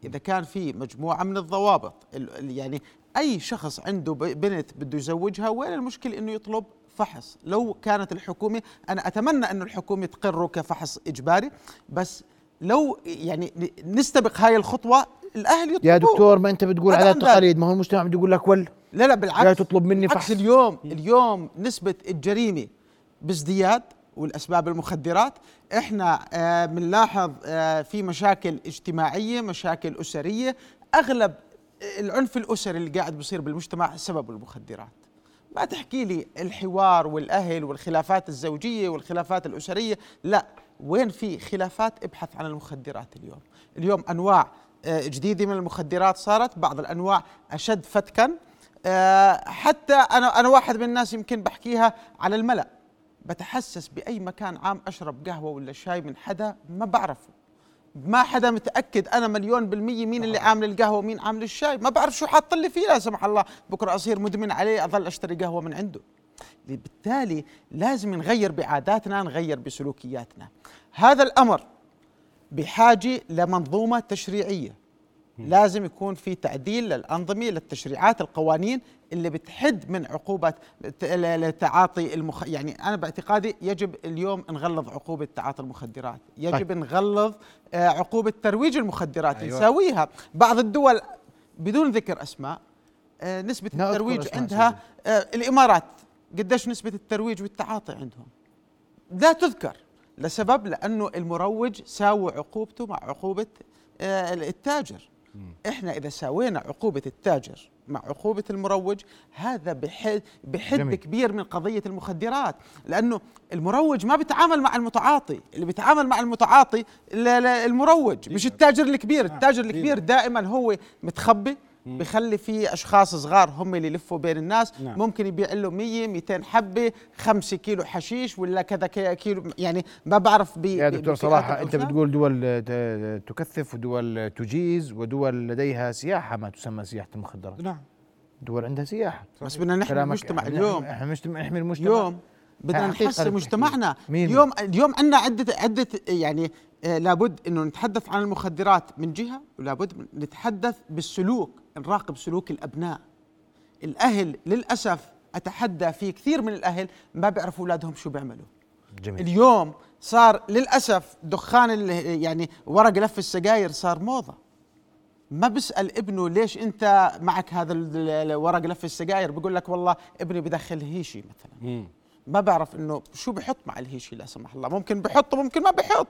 إذا كان في مجموعة من الضوابط ال- يعني أي شخص عنده بنت بده يزوجها وين المشكلة إنه يطلب فحص لو كانت الحكومة أنا أتمنى أنه الحكومة تقره كفحص إجباري بس لو يعني نستبق هاي الخطوة الأهل يطلبوه
يا دكتور ما أنت بتقول
ذلك.
وتقاليد ما هو المجتمع بده يقول لك ول
لا لا بالعكس
تطلب مني فحص.
اليوم اليوم نسبة الجريمة بازدياد والأسباب المخدرات. إحنا آه بنلاحظ آه في مشاكل اجتماعية مشاكل أسرية. أغلب العنف الأسري اللي قاعد بيصير بالمجتمع سببه المخدرات. ما تحكي لي الحوار والأهل والخلافات الزوجية والخلافات الأسرية. لا وين في خلافات؟ ابحث عن المخدرات اليوم. اليوم أنواع آه، جديدة من المخدرات صارت. بعض الأنواع أشد فتكا. آه، حتى أنا أنا واحد من الناس يمكن بحكيها على الملأ. بتحسس بأي مكان عام أشرب قهوة ولا شاي من حدا؟ ما بعرفه. ما حدا متأكد أنا مليون بالمية مين اللي عامل القهوة ومين عامل الشاي. ما بعرف شو حاط لي فيه لا سمح الله. بكرة أصير مدمن عليه أظل أشتري قهوة من عنده. بالتالي لازم نغير بعاداتنا نغير بسلوكياتنا. هذا الأمر بحاجة لمنظومة تشريعية. لازم يكون في تعديل للأنظمة للتشريعات القوانين اللي بتحد من عقوبة ت- ل- لتعاطي المخ... يعني أنا باعتقادي يجب اليوم نغلظ عقوبة تعاطي المخدرات. يجب
طيب.
نغلظ آه، عقوبة ترويج المخدرات.
أيوة.
نساويها. بعض الدول بدون ذكر أسماء آه، نسبة الترويج عندها آه، الإمارات قديش نسبة الترويج والتعاطي عندهم؟ لا تذكر. لسبب لأنه المروج ساوى عقوبته مع عقوبة آه، التاجر. إحنا إذا ساوينا عقوبة التاجر مع عقوبة المروج هذا بحد, بحد
جميل.
كبير من قضية المخدرات. لأنه المروج ما بيتعامل مع المتعاطي اللي بيتعامل مع المتعاطي ال- ال- المروج مش التاجر الكبير. التاجر الكبير دائما هو متخبي بخلي في أشخاص صغار هم اللي يلفوا بين الناس.
نعم.
ممكن يبيع له 100 200 حبة 5 كيلو حشيش ولا كذا كي- كيلو يعني ما بعرف بي
يا دكتور صلاح
أنت.
بتقول دول تكثف ودول تجيز ودول لديها سياحة ما تسمى سياحة المخدرات.
نعم.
دول عندها سياحة.
بس بدنا نحمي المجتمع
إحنا-
اليوم.
إحنا مجتمع نحمي المجتمع.
اليوم بدنا نحسن مجتمعنا.
مين؟
اليوم اليوم عندنا عده عدة يعني آه، لابد إنه نتحدث عن المخدرات من جهة ولابد نتحدث بالسلوك. نراقب سلوك الأبناء. الأهل للأسف أتحدى في كثير من الأهل ما بيعرفوا أولادهم شو بيعملوا.
جميل.
اليوم صار للأسف دخان يعني ورق لف السجاير صار موضة. ما بسال ابنه ليش أنت معك هذا ال- ال- ورق لف السجاير؟ بيقول لك والله ابني بدخل هيشي مثلا.
مم.
ما بعرف إنه شو بحط مع الهيشي لا سمح الله. ممكن بحط وممكن ما بحط.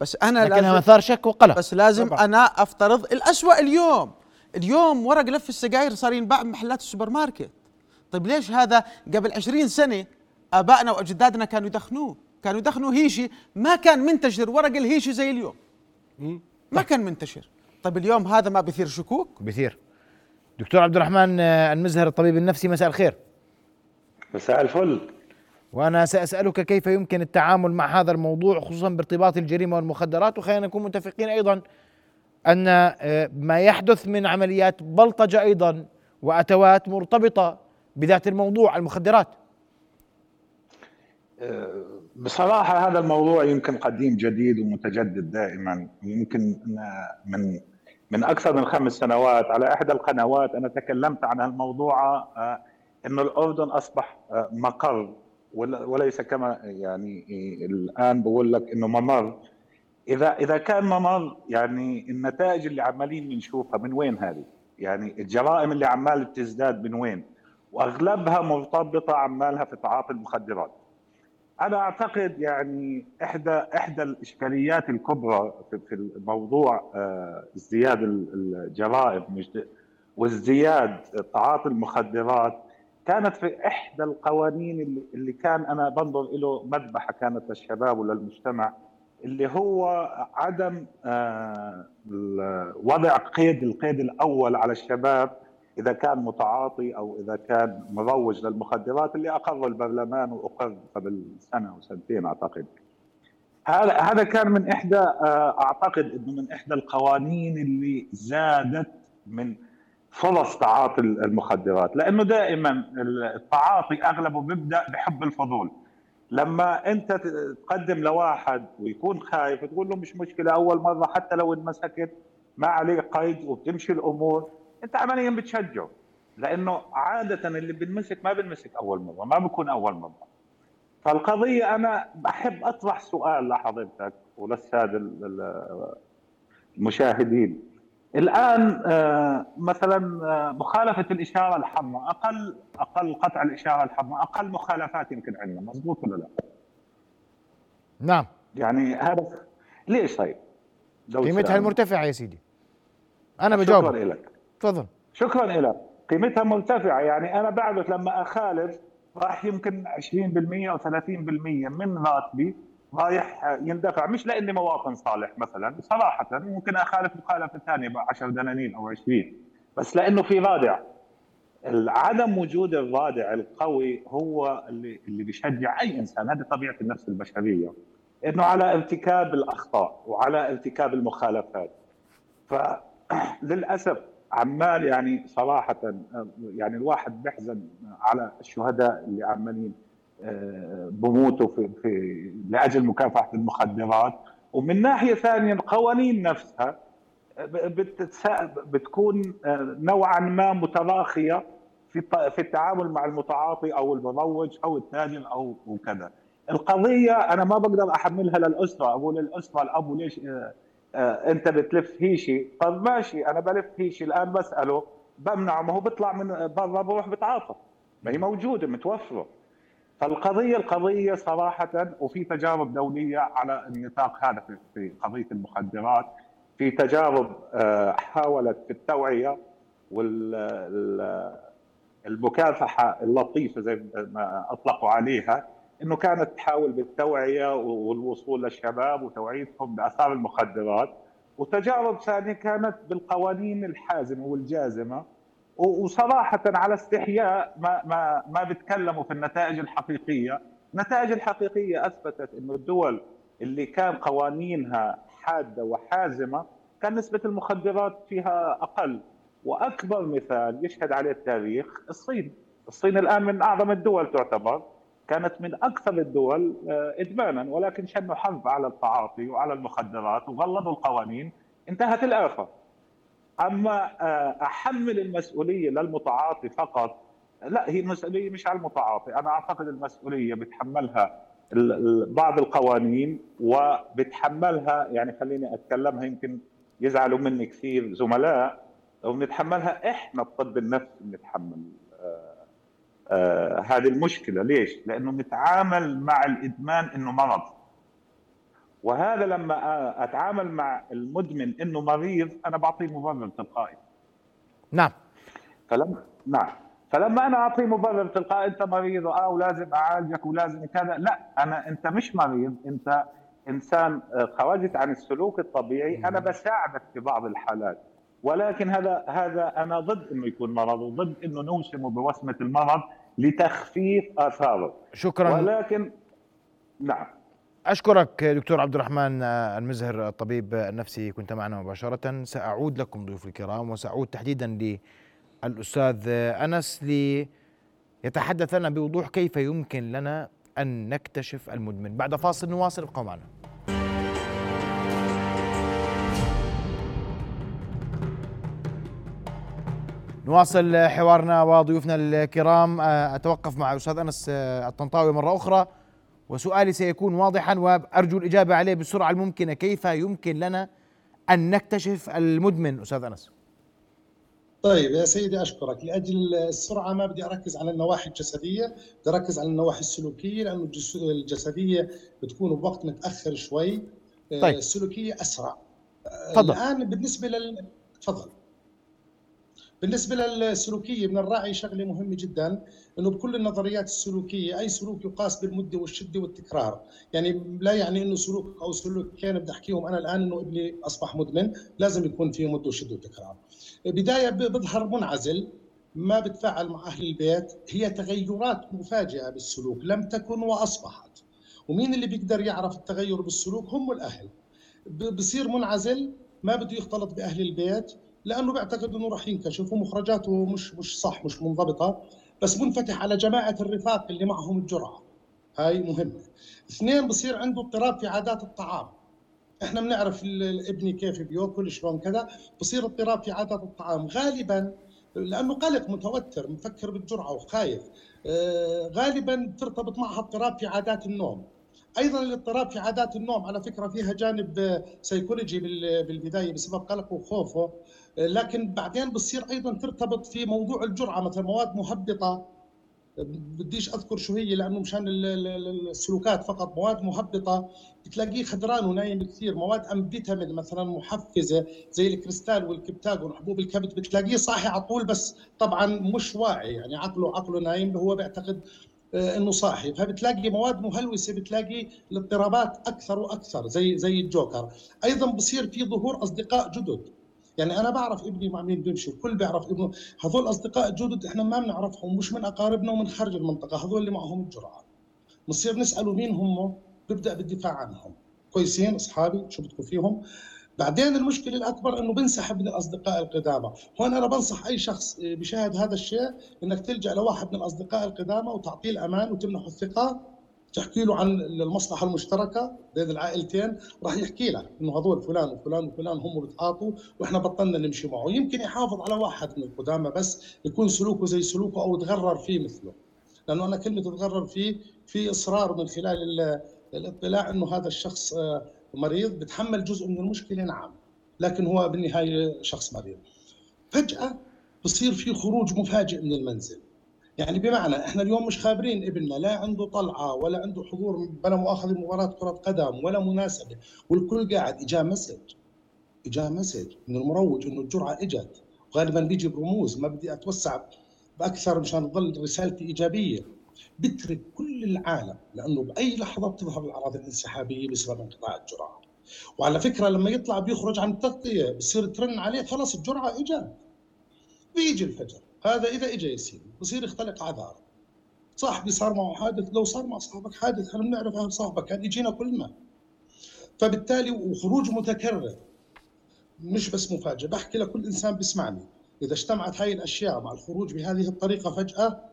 بس أنا
لكنها
لازم
مثار شك وقلق.
بس لازم
طبعاً.
أنا أفترض الأسوأ اليوم. اليوم ورق لف السجاير صار ينباع بمحلات السوبر ماركت طيب ليش هذا قبل عشرين سنة آبائنا وأجدادنا كانوا يدخنوه؟ كانوا يدخنوا هيشي ما كان منتشر ورق الهيشي زي اليوم. ما كان منتشر. طيب اليوم هذا ما بيثير شكوك؟
بثير دكتور عبد الرحمن آه، المزهر الطبيب النفسي مساء الخير.
مساء الفل.
وأنا سأسألك كيف يمكن التعامل مع هذا الموضوع خصوصا بارتباط الجريمة والمخدرات وخلينا نكون متفقين أيضا أن آه، ما يحدث من عمليات بلطجة أيضا وأتوات مرتبطة بذات الموضوع المخدرات.
بصراحة هذا الموضوع يمكن قديم جديد ومتجدد دائما يمكن من من أكثر من خمس سنوات على إحدى القنوات أنا تكلمت عن الموضوع آه، أن الأردن أصبح آه، مقر ول- وليس كما يعني الآن بقول لك أنه ممر. إذا إذا كان ممر يعني النتائج اللي عمالين بنشوفها من وين هذه؟ يعني الجرائم اللي عمال تزداد من وين؟ وأغلبها مرتبطة عمالها في تعاطي المخدرات. أنا أعتقد يعني إحدى إحدى الإشكاليات الكبرى في الموضوع آه، ازدياد ال- الجرائم وازدياد تعاطي المخدرات كانت في إحدى القوانين اللي كان أنا بنظر له مذبحة كانت للشباب وللمجتمع اللي هو عدم آه، وضع قيد القيد الأول على الشباب إذا كان متعاطي أو إذا كان مروج للمخدرات اللي أقره البرلمان وأقر قبل سنة أو سنتين أعتقد. هذا هذا كان من إحدى آه، أعتقد إنه من إحدى القوانين اللي زادت من فرص تعاطي المخدرات لأنه دائما التعاطي أغلبه بيبدأ بحب الفضول لما انت تقدم لواحد ويكون خايف تقول له مش مشكلة أول مرة حتى لو انمسكت ما عليه قيد وبتمشي الأمور أنت عمليا بتشجعه. لأنه عادة اللي بنمسك ما بنمسك أول مرة ما بكون أول مرة. فالقضية أنا بحب أطرح سؤال لحضرتك وللسادة المشاهدين. الآن آه، مثلا آه، مخالفة الإشارة الحمراء أقل أقل قطع الإشارة الحمراء أقل مخالفات يمكن عندنا مضبوط ولا لا؟
نعم.
يعني هذا ليش طيب؟
قيمتها المرتفعة يا سيدي. أنا بجاوب
شكرا لك
تفضل.
شكرا لك قيمتها مرتفعة يعني أنا بعرف لما أخالف راح يمكن 20% أو 30% من راتبي رايح يندفع مش لإني مواطن صالح مثلا صراحة ممكن أخالف مخالفة ثانية ب 10 دنانير أو 20 بس لإنه في رادع. عدم وجود الرادع القوي هو اللي اللي بيشجع أي إنسان هذه طبيعة النفس البشرية إنه على ارتكاب الأخطاء وعلى ارتكاب المخالفات. فللاسف عمال يعني صراحة يعني الواحد بيحزن على الشهداء اللي عمالين بموتوا في, في لأجل مكافحة المخدرات. ومن ناحية ثانية القوانين نفسها بتكون آه، نوعا ما متراخية في في التعامل مع المتعاطي أو المروج أو التاجر أو وكذا. القضية أنا ما بقدر أحملها للأسرة أقول للاسره الاب ليش آه، آه، أنت بتلف هيشي؟ طب ماشي أنا بلف هيشي الآن بسأله بمنعه ما هو بيطلع من برا بروح بتعاطى ما هي موجودة متوفرة. القضية صراحة وفي تجارب دولية على النطاق هذا في قضية المخدرات. في تجارب آه، حاولت في التوعية والمكافحة اللطيفة زي ما أطلقوا عليها إنه كانت تحاول بالتوعية والوصول للشباب وتوعيتهم بآثار المخدرات. وتجارب ثانية كانت بالقوانين الحازمة والجازمة. وصراحة على استحياء ما ما ما بيتكلموا في النتائج الحقيقية، النتائج الحقيقية أثبتت إنه الدول اللي كان قوانينها حادة وحازمة كان نسبة المخدرات فيها أقل. وأكبر مثال يشهد عليه التاريخ الصين، الصين الآن من أعظم الدول تعتبر. كانت من أكثر الدول آه، إدمانا ولكن شنوا حرب على التعاطي وعلى المخدرات وغلظوا القوانين. انتهت الآفة. أما آه، أحمل المسؤولية للمتعاطي فقط لا هي المسؤوليه مش على المتعاطي. أنا أعتقد المسؤولية بتحملها بعض القوانين وبتحملها يعني خليني أتكلمها يمكن يزعلوا مني كثير زملاء وبنتحملها إحنا الطب النفسي بنتحمل آه آه هذه المشكلة. ليش؟ لأنه نتعامل مع الإدمان إنه مرض. وهذا لما أتعامل مع المدمن إنه مريض أنا بعطيه مبرر تلقائي.
نعم.
فلما نعم. فلما أنا أعطيه مبرر تلقائي أنت مريض آه ولازم أعالجك ولازم كذا. لا أنا أنت مش مريض أنت إنسان آه، خرجت عن السلوك الطبيعي. أنا بساعدك في بعض الحالات. ولكن هذا هذا أنا ضد إنه يكون مرض وضد إنه نوسمه بوسمة المرض لتخفيف آثاره.
شكرا.
ولكن نعم.
أشكرك دكتور عبد الرحمن المزهر الطبيب النفسي. كنت معنا مباشرة. سأعود لكم ضيوف الكرام وسأعود تحديدا للأستاذ أنس ليتحدث لنا بوضوح كيف يمكن لنا أن نكتشف المدمن. بعد فاصل نواصل ابقوا معنا. نواصل حوارنا وضيوفنا الكرام. أتوقف مع الأستاذ أنس الطنطاوي مرة أخرى. وسؤالي سيكون واضحا وأرجو الإجابة عليه بالسرعه الممكنة. كيف يمكن لنا أن نكتشف المدمن أستاذ أنس؟
طيب يا سيدي أشكرك. لأجل السرعة ما بدي أركز على النواحي الجسدية بدي أركز على النواحي السلوكية لأنه الجسدية بتكون بوقت متأخر شوي. طيب. السلوكية أسرع.
تفضل.
الآن بالنسبة لل تفضل. بالنسبة للسلوكية من الراعي شغلة مهمة جدا إنه بكل النظريات السلوكية أي سلوك يقاس بالمدة والشدة والتكرار، يعني لا يعني إنه سلوك أو سلوكين بدي أحكيهم أنا الآن إنه ابني أصبح مدمن، لازم يكون فيه مدة وشدة وتكرار. بداية بظهر منعزل ما بتفاعل مع أهل البيت، هي تغيرات مفاجئة بالسلوك لم تكن وأصبحت. ومين اللي بيقدر يعرف التغير بالسلوك هم الأهل بصير منعزل ما بده يختلط بأهل البيت لأنه بيعتقد إنه راح ينكشف ومخرجاته مش مش صح مش منضبطة بس منفتح على جماعة الرفاق اللي معهم الجرعة. هاي مهمة. اثنين بصير عنده اضطراب في عادات الطعام. إحنا بنعرف الابني كيف بيأكل شلون كذا بصير اضطراب في عادات الطعام. غالبا لأنه قلق متوتر مفكر بالجرعة وخايف. آه، غالبا ترتبط معها اضطراب في عادات النوم. أيضا الاضطراب في عادات النوم. على فكرة فيها جانب سيكولوجي بال- بالبداية بسبب قلقه وخوفه. لكن بعدين بتصير أيضا ترتبط في موضوع الجرعة. مثلا مواد مهبطه بديش أذكر شو هي لأنه مشان ال- ال- ال- السلوكات فقط. مواد مهبطه بتلاقيه خدران ونايم كثير. مواد امفيتامين مثلا محفزة زي الكريستال والكبتاجون وحبوب الكبد بتلاقيه صاحي على طول. بس طبعا مش واعي. يعني عقله عقله نايم. هو بيعتقد إنه صاحي فبتلاقي مواد مهلوسة بتلاقي الاضطرابات أكثر وأكثر زي زي الجوكر. أيضا بصير في ظهور أصدقاء جدد. يعني أنا بعرف ابني مع مين بيمشي الكل بيعرف ابنه. هذول أصدقاء جدد إحنا ما بنعرفهم مش من أقاربنا ومن خارج المنطقة. هذول اللي معهم الجرعة. بنصير نساله مين هم بيبدا بالدفاع عنهم. كويسين أصحابي شو بدكم فيهم؟ بعدين المشكلة الأكبر إنه بنسحب من الأصدقاء القدامى. هون أنا بنصح أي شخص بيشاهد هذا الشيء إنك تلجأ لواحد من الأصدقاء القدامى وتعطيه الأمان وتمنحه الثقة. تحكي له عن المصلحة المشتركة بين العائلتين. راح يحكي لك إنه هذول فلان وفلان وفلان هم بتعاطوا وإحنا بطلنا نمشي معه. يمكن يحافظ على واحد من القدامى بس يكون سلوكه زي سلوكه أو يتغرر فيه مثله. لأنه أنا كلمة تتغرر فيه في إصرار من خلال ال- الاطلاع إنه هذا الشخص آه، مريض بتحمل جزء من المشكلة نعم لكن هو بالنهاية شخص مريض. فجأة بصير في خروج مفاجئ من المنزل. يعني بمعنى إحنا اليوم مش خابرين ابننا لا عنده طلعة ولا عنده حضور بلا مؤاخذة مباراة كرة قدم ولا مناسبة. والكل قاعد اجاه message اجاه message من المروج إنه الجرعة إجت. غالبا بيجي برموز ما بدي أتوسع بأكثر مشان تظل رسالتي إيجابية. بترك كل العالم لأنه بأي لحظة بتظهر الاعراض الانسحابية بسبب انقطاع الجرعة. وعلى فكرة لما يطلع بيخرج عن التغطية بصير ترن عليه خلص الجرعة اجت بيجي الفجر هذا إذا اجى سيدي بصير يختلق اعذار صاحبي صار معه حادث لو صار مع صاحبك حادث إحنا بنعرف أهل صاحبك كان يجينا كلنا. فبالتالي وخروج متكرر مش بس مفاجئ بحكي لكل إنسان بيسمعني إذا اجتمعت هاي الأشياء مع الخروج بهذه الطريقة فجأة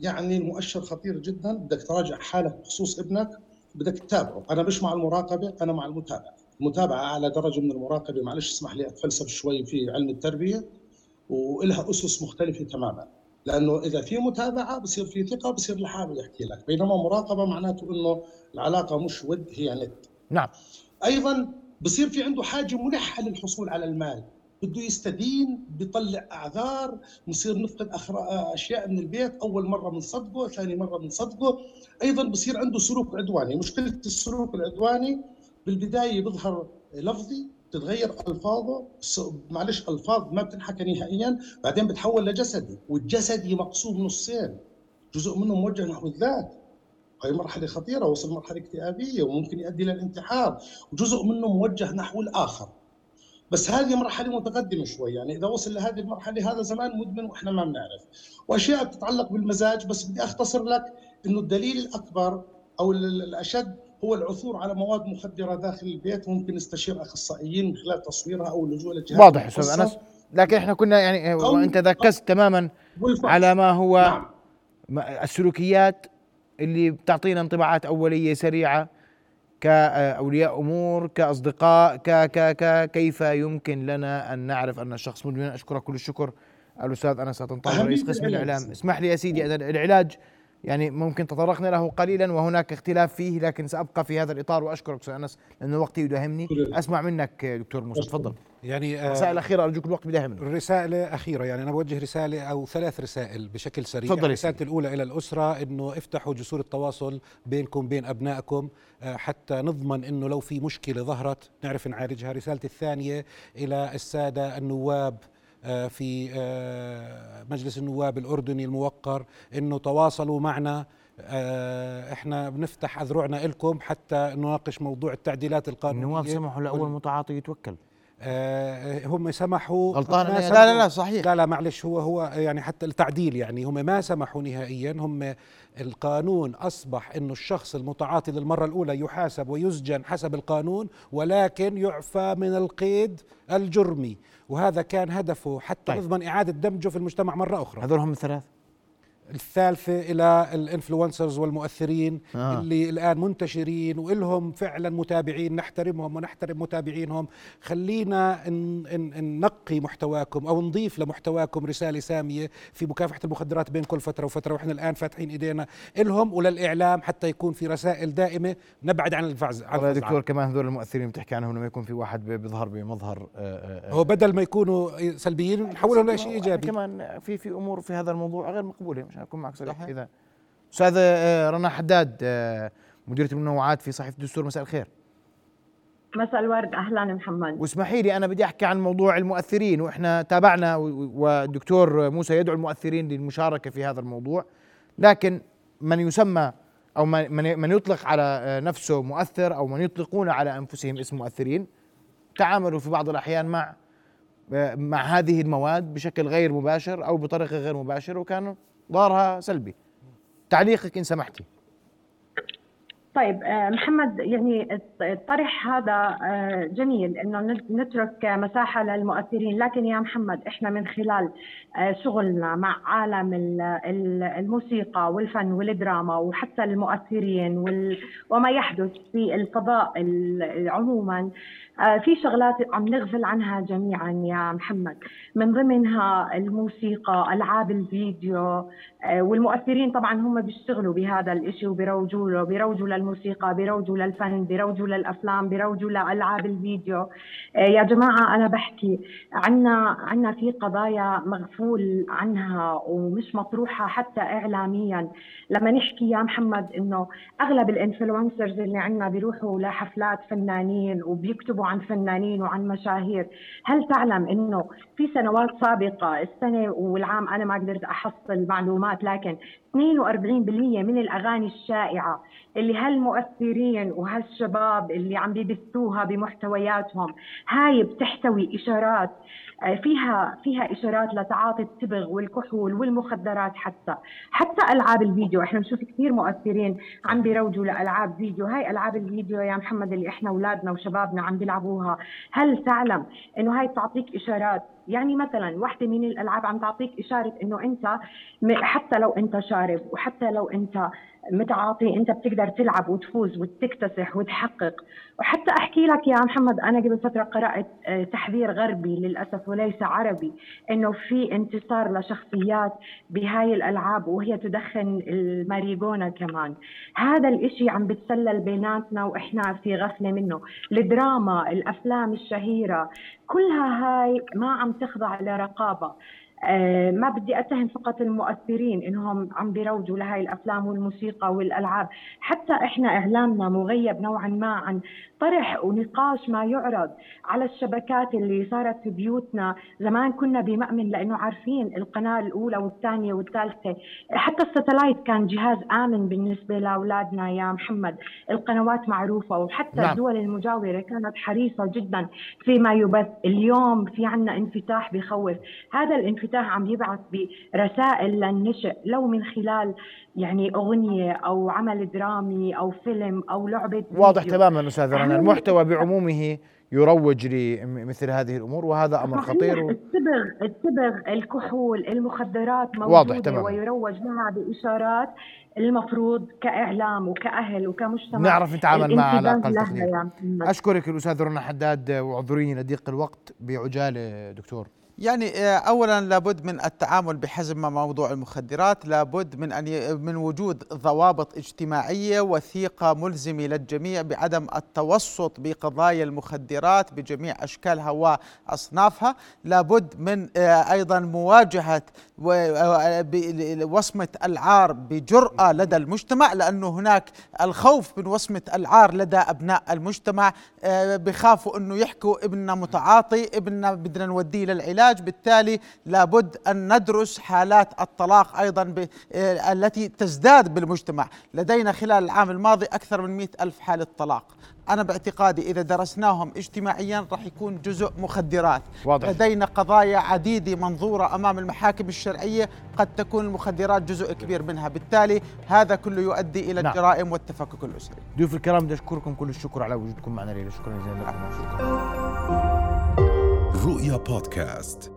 يعني المؤشر خطير جدا. بدك تراجع حالك بخصوص ابنك بدك تتابعه. أنا مش مع المراقبة أنا مع المتابعة. المتابعة أعلى درجة من المراقبة. معلش اسمح لي أتفلسف شوي في علم التربية والها أسس مختلفة تماما. لأنه إذا في متابعة بصير في ثقة بصير لحاله يحكي لك. بينما مراقبة معناته إنه العلاقة مش ود هي ند
نعم.
أيضا بصير في عنده حاجة ملحة للحصول على المال. بده يستدين بيطلع أعذار بصير نفقد. أشياء من البيت أول مرة بنصدقه ثاني مرة بنصدقه أيضا بصير عنده سلوك عدواني. مشكلة السلوك العدواني بالبداية بيظهر لفظي تتغير ألفاظه. معلش ألفاظ ما بتنحكى نهائيا. بعدين بتحول لجسدي والجسدي مقسوم نصين. جزء منه موجه نحو الذات. هاي مرحلة خطيرة وصل مرحلة اكتئابية وممكن يؤدي للانتحار وجزء منه موجه نحو الآخر. بس هذه مرحلة متقدمة شوي. يعني إذا وصل لهذه المرحلة هذا زمان مدمن وإحنا ما بنعرف. وأشياء بتتعلق بالمزاج بس بدي أختصر لك إنه الدليل الأكبر أو ال- ال- الأشد هو العثور على مواد مخدرة داخل البيت ممكن نستشير أخصائيين من خلال تصويرها أو اللجوء للجهات
واضح
أستاذ.
أنس. لكن إحنا كنا يعني
أو-
وأنت ركزت تماما. على ما هو
نعم.
السلوكيات اللي بتعطينا انطباعات أولية سريعة. كأولياء أمور كأصدقاء ك ك ك كيف يمكن لنا أن نعرف أن الشخص مدمن؟ أشكرك كل الشكر. الأستاذ أنس طنطاوي
أهمية
رئيس قسم. الإعلام. اسمح لي يا سيدي أن العلاج يعني ممكن تطرقنا له قليلا وهناك اختلاف فيه لكن سأبقى في هذا الإطار وأشكرك أستاذ أنس لأنه وقتي يداهمني. أسمع منك دكتور موسى تفضل.
يعني آه،
رسائل أخيرة أرجوك الوقت بداهمني
رسالة أخيرة يعني أنا بوجه رسالة أو ثلاث رسائل بشكل سريع.
تفضل يا
رسالتي الأولى إلى الأسرة إنه افتحوا جسور التواصل بينكم بين أبنائكم آه، حتى نضمن إنه لو في مشكلة ظهرت نعرف نعالجها. رسالتي الثانية إلى السادة النواب في آه، مجلس النواب الأردني الموقر إنه تواصلوا معنا. آه، إحنا بنفتح أذرعنا لكم حتى نناقش موضوع التعديلات القانونية.
النواب سمحوا لأول متعاطي يتوكل.
آه، هم سمحوا.
غلطان
لا لا لا صحيح.
لا لا معلش هو هو يعني حتى التعديل يعني هم ما سمحوا نهائيا. هم القانون أصبح إنه الشخص المتعاطي للمرة الأولى يحاسب ويسجن حسب القانون ولكن يعفى من القيد الجرمي. وهذا كان هدفه حتى
طيب.
نضمن إعادة دمجه في المجتمع مرة أخرى
هذول هم الثلاث
الثالثة إلى الإنفلونسرز والمؤثرين
آه.
آه. اللي الآن منتشرين وإلهم فعلا متابعين نحترمهم ونحترم متابعينهم خلينا ننقي محتواكم أو نضيف لمحتواكم رسالة سامية في مكافحة المخدرات بين كل فترة وفترة وإحنا الآن فاتحين إيدينا إلهم وللإعلام حتى يكون في رسائل دائمة نبعد عن الفعز عن
يا. دكتور كمان هذول المؤثرين بتحكي عنهم لما يكون في واحد بي- بيظهر بمظهر آه، آه،
هو بدل ما يكونوا سلبيين نحولهم لشيء إيجابي
كمان في في أمور في هذا الموضوع غير مقبولة مش اكون معك صريح. إذا أستاذ آه، رنا حداد آه، مديرة المنوعات في صحيفة الدستور مساء الخير.
مساء الورد. أهلا محمد.
واسمحي لي أنا بدي أحكي عن موضوع المؤثرين وإحنا تابعنا والدكتور موسى يدعو المؤثرين للمشاركة في هذا الموضوع. لكن من يسمى أو من من يطلق على آه، نفسه مؤثر أو من يطلقون على أنفسهم اسم مؤثرين تعاملوا في بعض الأحيان مع مع هذه المواد بشكل غير مباشر أو بطريقة غير مباشرة. وكان ضارها سلبي. تعليقك إن سمحتي.
طيب آه، محمد يعني الطرح هذا آه، جميل إنه نت- نترك مساحة للمؤثرين لكن يا محمد إحنا من خلال آه، شغلنا مع عالم ال- ال- الموسيقى والفن والدراما وحتى المؤثرين وما يحدث في الفضاء ال- عموما في شغلات عم نغفل عنها جميعا يا محمد من ضمنها الموسيقى ألعاب الفيديو آه، والمؤثرين طبعا هم بيشتغلوا بهذا الإشي وبيروجوا له بيروجوا للموسيقى بيروجوا للفن بيروجوا للأفلام بيروجوا لألعاب الفيديو. آه، يا جماعة أنا بحكي عنا عنا في قضايا مغفول عنها ومش مطروحة حتى اعلاميا. لما نحكي يا محمد إنه أغلب الإنفلونسرز اللي عنا بيروحوا لحفلات فنانين وبيكتبوا عن فنانين وعن مشاهير. هل تعلم إنه في سنوات سابقة السنة والعام أنا ما قدرت أحصل معلومات لكن 42% من الأغاني الشائعة اللي هالمؤثرين وهالشباب اللي عم بيبثوها بمحتوياتهم. هاي بتحتوي إشارات آه، فيها فيها إشارات لتعاطي التبغ والكحول والمخدرات حتى حتى ألعاب الفيديو. إحنا بنشوف كثير مؤثرين عم بيروجوا لألعاب فيديو. هاي ألعاب الفيديو يا محمد اللي إحنا اولادنا وشبابنا عم بيلعبوها. هل تعلم إنه هاي بتعطيك إشارات يعني مثلا واحدة من الألعاب عم تعطيك إشارة إنه أنت حتى لو أنت شارب وحتى لو أنت متعاطي انت بتقدر تلعب وتفوز وتكتسح وتحقق. وحتى أحكي لك يا محمد أنا قبل فترة قرأت آه، تحذير غربي للأسف وليس عربي إنه في انتصار لشخصيات بهاي الألعاب وهي تدخن الماريجونا كمان. هذا الإشي عم بتسلل بيناتنا وإحنا في غفلة منه. الدراما الأفلام الشهيرة كلها هاي ما عم تخضع لرقابة. ما بدي أتهم فقط المؤثرين إنهم عم بيروجوا لهاي الأفلام والموسيقى والألعاب. حتى إحنا إعلامنا مغيب نوعا ما عن طرح ونقاش ما يعرض على الشبكات اللي صارت في بيوتنا. زمان كنا بمأمن لأنه عارفين القناة الأولى والثانية والثالثة. حتى الستلايت كان جهاز آمن بالنسبة لأولادنا يا محمد. القنوات معروفة وحتى
نعم.
الدول المجاورة كانت حريصة جدا فيما يبث. اليوم في عنا انفتاح بخوف. هذا الانفتاح عم يبعث برسائل للنشء. لو من خلال يعني أغنية أو عمل درامي أو فيلم أو لعبة
واضح
فيديو.
تماما أستاذ رنا المحتوى بعمومه يروج لمثل هذه الأمور وهذا
أمر
خطير و...
التبغ التبغ الكحول المخدرات موجودة
واضح تماماً.
ويروج لها بإشارات المفروض كإعلام وكأهل وكمجتمع
نعرف نتعامل معها على
أقل
تقدير
محمد.
أشكرك الأستاذ رنا حداد وأعذريني لضيق الوقت بعجالة دكتور
يعني آه، اولا لابد من التعامل بحزم موضوع المخدرات لابد من أن من وجود ضوابط اجتماعية وثيقة ملزمة للجميع بعدم التوسط بقضايا المخدرات بجميع اشكالها واصنافها لابد من آه، أيضا مواجهة آه، وصمه العار بجرأة لدى المجتمع لأنه هناك الخوف من وصمة العار لدى أبناء المجتمع بخافوا أنه يحكوا ابننا متعاطي ابننا بدنا نوديه للعلاج. بالتالي لابد أن ندرس حالات الطلاق أيضا آه، التي تزداد بالمجتمع. لدينا خلال العام الماضي أكثر من مئة ألف حالة طلاق. أنا باعتقادي إذا درسناهم اجتماعيا راح يكون جزء مخدرات.
واضح.
لدينا قضايا عديدة منظورة أمام المحاكم الشرعية قد تكون المخدرات جزء كبير منها. بالتالي هذا كله يؤدي إلى
نعم.
الجرائم والتفكك الأسري.
ضيوف الكرام بدي أشكركم كل الشكر على وجودكم معنا ليلى شكرا جزيلا. لكم شكرا.
رؤيا بودكاست.